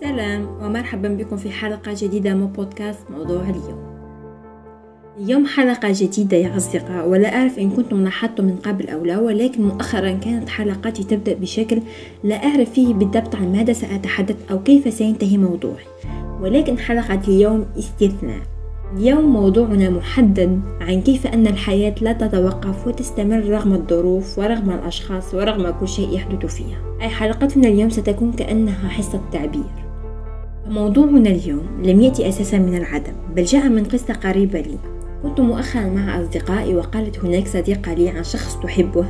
سلام ومرحبا بكم في حلقة جديدة من بودكاست موضوع اليوم. اليوم حلقة جديدة يا أصدقاء ولا أعرف إن كنتم لاحظتم من قبل أو لا ولكن مؤخرا كانت حلقاتي تبدأ بشكل لا أعرف فيه بالضبط عن ماذا سأتحدث أو كيف سينتهي موضوعي. ولكن حلقة اليوم استثناء. اليوم موضوعنا محدد عن كيف أن الحياة لا تتوقف وتستمر رغم الظروف ورغم الأشخاص ورغم كل شيء يحدث فيها. أي حلقتنا اليوم ستكون كأنها حصة تعبير. موضوعنا اليوم لم يأتي أساسا من العدم بل جاء من قصة قريبة لي. كنت مؤخرا مع أصدقائي وقالت هناك صديقة لي عن شخص تحبه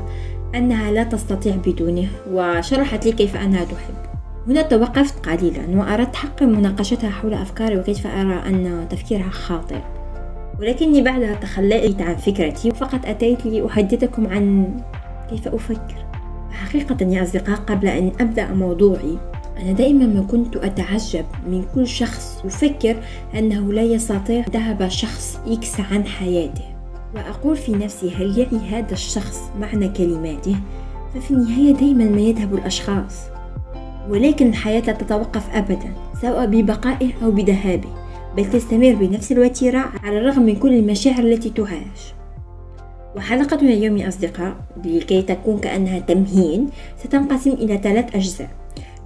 أنها لا تستطيع بدونه وشرحت لي كيف أنها تحبه. هنا توقفت قليلا وأردت حقا مناقشتها حول أفكاري وكيف أرى أن تفكيرها خاطئ. ولكني بعدها تخليت عن فكرتي فقط أتيت لأحدثكم عن كيف أفكر. حقيقة يا أصدقاء قبل أن أبدأ موضوعي أنا دائما ما كنت أتعجب من كل شخص يفكر أنه لا يستطيع ذهب شخص إكس عن حياته. وأقول في نفسي هل يعي هذا الشخص معنى كلماته؟ ففي النهاية دائما ما يذهب الأشخاص ولكن الحياة لا تتوقف أبدا سواء ببقائه أو بذهابه بل تستمر بنفس الوتيرة على الرغم من كل المشاعر التي تعاش وحلقتنا اليوم يا أصدقاء لكي تكون كأنها تمهين ستنقسم إلى ثلاث أجزاء.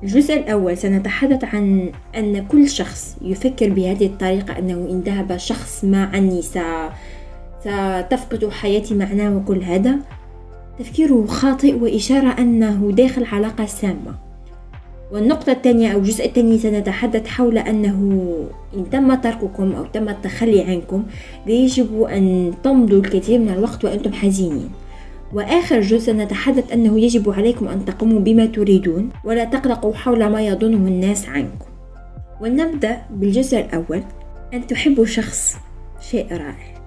الجزء الأول سنتحدث عن أن كل شخص يفكر بهذه الطريقة أنه إن ذهب شخص ما عني ستفقد حياتي معناه وكل هذا. تفكيره خاطئ وإشارة أنه داخل علاقة سامة. والنقطة الثانية أو الجزء الثاني سنتحدث حول أنه إن تم ترككم أو تم التخلي عنكم يجب أن تمضوا الكثير من الوقت وأنتم حزينين. وآخر جزء نتحدث أنه يجب عليكم أن تقوموا بما تريدون ولا تقلقوا حول ما يظنه الناس عنكم. ونبدأ بالجزء الأول. أن تحبوا شخص شيء رائع.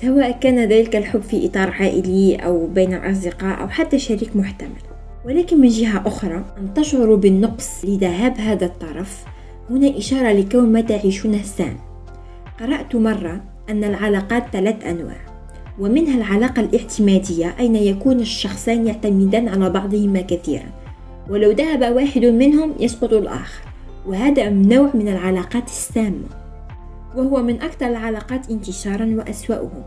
سواء كان ذلك الحب في إطار عائلي أو بين الأصدقاء أو حتى شريك محتمل. ولكن من جهة أخرى أن تشعروا بالنقص لذهاب هذا الطرف. هنا إشارة لكون ما تعيشونه سام. قرأت مرة أن العلاقات ثلاث أنواع. ومنها العلاقة الاعتمادية أين يكون الشخصان يعتمدان على بعضهما كثيرا؟ ولو ذهب واحد منهم يسقط الآخر. وهذا نوع من العلاقات السامة. وهو من أكثر العلاقات انتشارا وأسوأهم.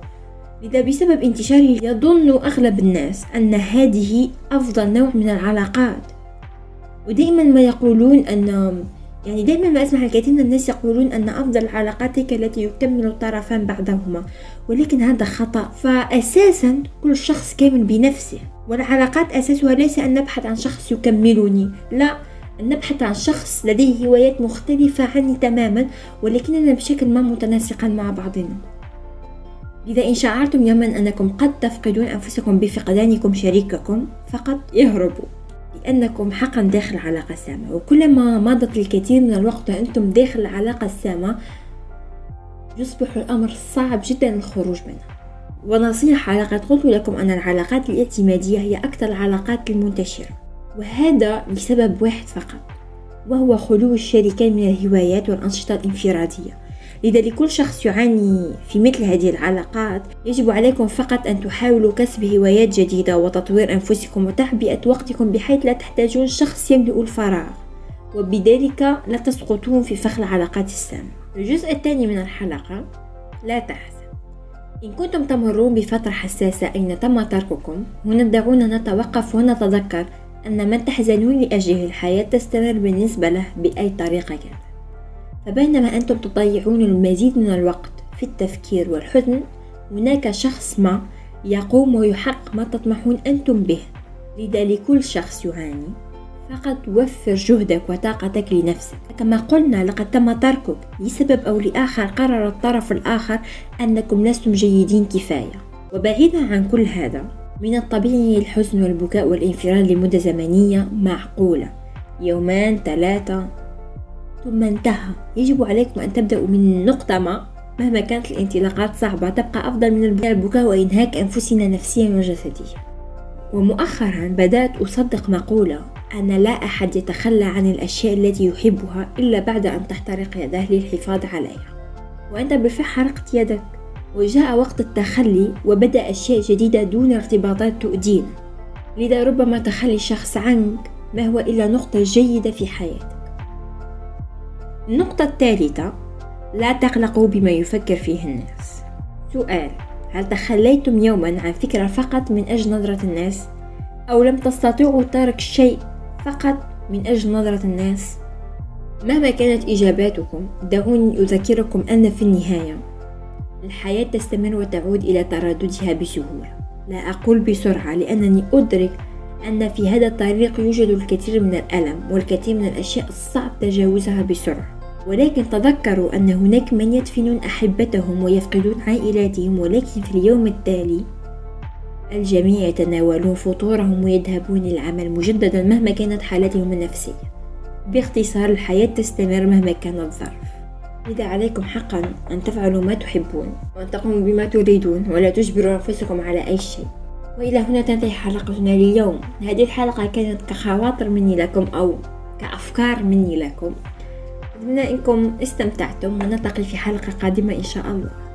لذا بسبب انتشاره يظن أغلب الناس أن هذه أفضل نوع من العلاقات. ودائما ما يقولون أن يعني دائما ما أسمع الكثير من الناس يقولون أن أفضل العلاقات هي التي يكمل الطرفان بعضهما ولكن هذا خطأ. فأساسا كل شخص كامل بنفسه والعلاقات أساسها ليس أن نبحث عن شخص يكملني لا أن نبحث عن شخص لديه هوايات مختلفة عني تماما ولكننا بشكل ما متناسقا مع بعضنا. لذا إن شعرتم يوما أنكم قد تفقدون أنفسكم بفقدانكم شريككم فقط اهربوا. لأنكم حقا داخل علاقة سامة وكلما مضت الكثير من الوقت وأنتم داخل العلاقة السامة يصبح الأمر صعب جدا الخروج منها. ونصيحة لقد قلت لكم أن العلاقات الاعتمادية هي أكثر العلاقات المنتشرة وهذا لسبب واحد فقط وهو خلو الشريكين من الهوايات والأنشطة الانفرادية. لذا لكل شخص يعاني في مثل هذه العلاقات يجب عليكم فقط أن تحاولوا كسب هوايات جديدة وتطوير أنفسكم وتعبئة وقتكم بحيث لا تحتاجون شخص يملؤ الفراغ. وبذلك لا تسقطون في فخ العلاقات السامة. الجزء الثاني من الحلقة لا تحزن. إن كنتم تمرون بفترة حساسة أين تم ترككم هنا دعونا نتوقف ونتذكر أن من تحزنون لأجله الحياة تستمر بالنسبة له بأي طريقة كانت. فبينما أنتم تضيعون المزيد من الوقت في التفكير والحزن هناك شخص ما يقوم ويحقق ما تطمحون أنتم به. لذا لكل شخص يعاني. فقط وفر جهدك وطاقتك لنفسك. كما قلنا لقد تم تركك. لسبب أو لآخر قرر الطرف الآخر أنكم لستم جيدين كفاية. وبعيدا عن كل هذا من الطبيعي الحزن والبكاء والانفراد لمدة زمنية معقولة. يومان ثلاثة ثم انتهى يجب عليكم أن تبدأوا من نقطة ما. مهما كانت الانطلاقات صعبة تبقى أفضل من البكاء وإنهاك أنفسنا نفسيا وجسديا. ومؤخرا بدأت أصدق مقولة أن لا أحد يتخلى عن الأشياء التي يحبها إلا بعد أن تحترق يداه للحفاظ عليها. وأنت بالفعل حرقت يدك. وجاء وقت التخلي وبدأ أشياء جديدة دون ارتباطات تؤذينا. لذا ربما تخلي شخص عنك ما هو إلا نقطة جيدة في حياتك. النقطة الثالثة لا تقلقوا بما يفكر فيه الناس. سؤال هل تخليتم يوما عن فكرة فقط من أجل نظرة الناس؟ أو لم تستطيعوا ترك شيء فقط من أجل نظرة الناس؟ مهما كانت إجاباتكم دعوني أذكركم أن في النهاية الحياة تستمر وتعود إلى ترددها بسهولة. لا أقول بسرعة لأنني أدرك أن في هذا الطريق يوجد الكثير من الألم والكثير من الأشياء الصعب تجاوزها بسرعة. ولكن تذكروا أن هناك من يدفنون أحبتهم ويفقدون عائلاتهم ولكن في اليوم التالي الجميع يتناولون فطورهم ويذهبون للعمل مجددا مهما كانت حالتهم النفسية. باختصار الحياة تستمر مهما كان الظرف. لذا عليكم حقا أن تفعلوا ما تحبون وأن تقوموا بما تريدون ولا تجبروا أنفسكم على أي شيء. وإلى هنا تنتهي حلقتنا اليوم. هذه الحلقة كانت كخواطر مني لكم أو كأفكار مني لكم. أتمنى أنكم استمتعتم ونلتقي في حلقة قادمة إن شاء الله.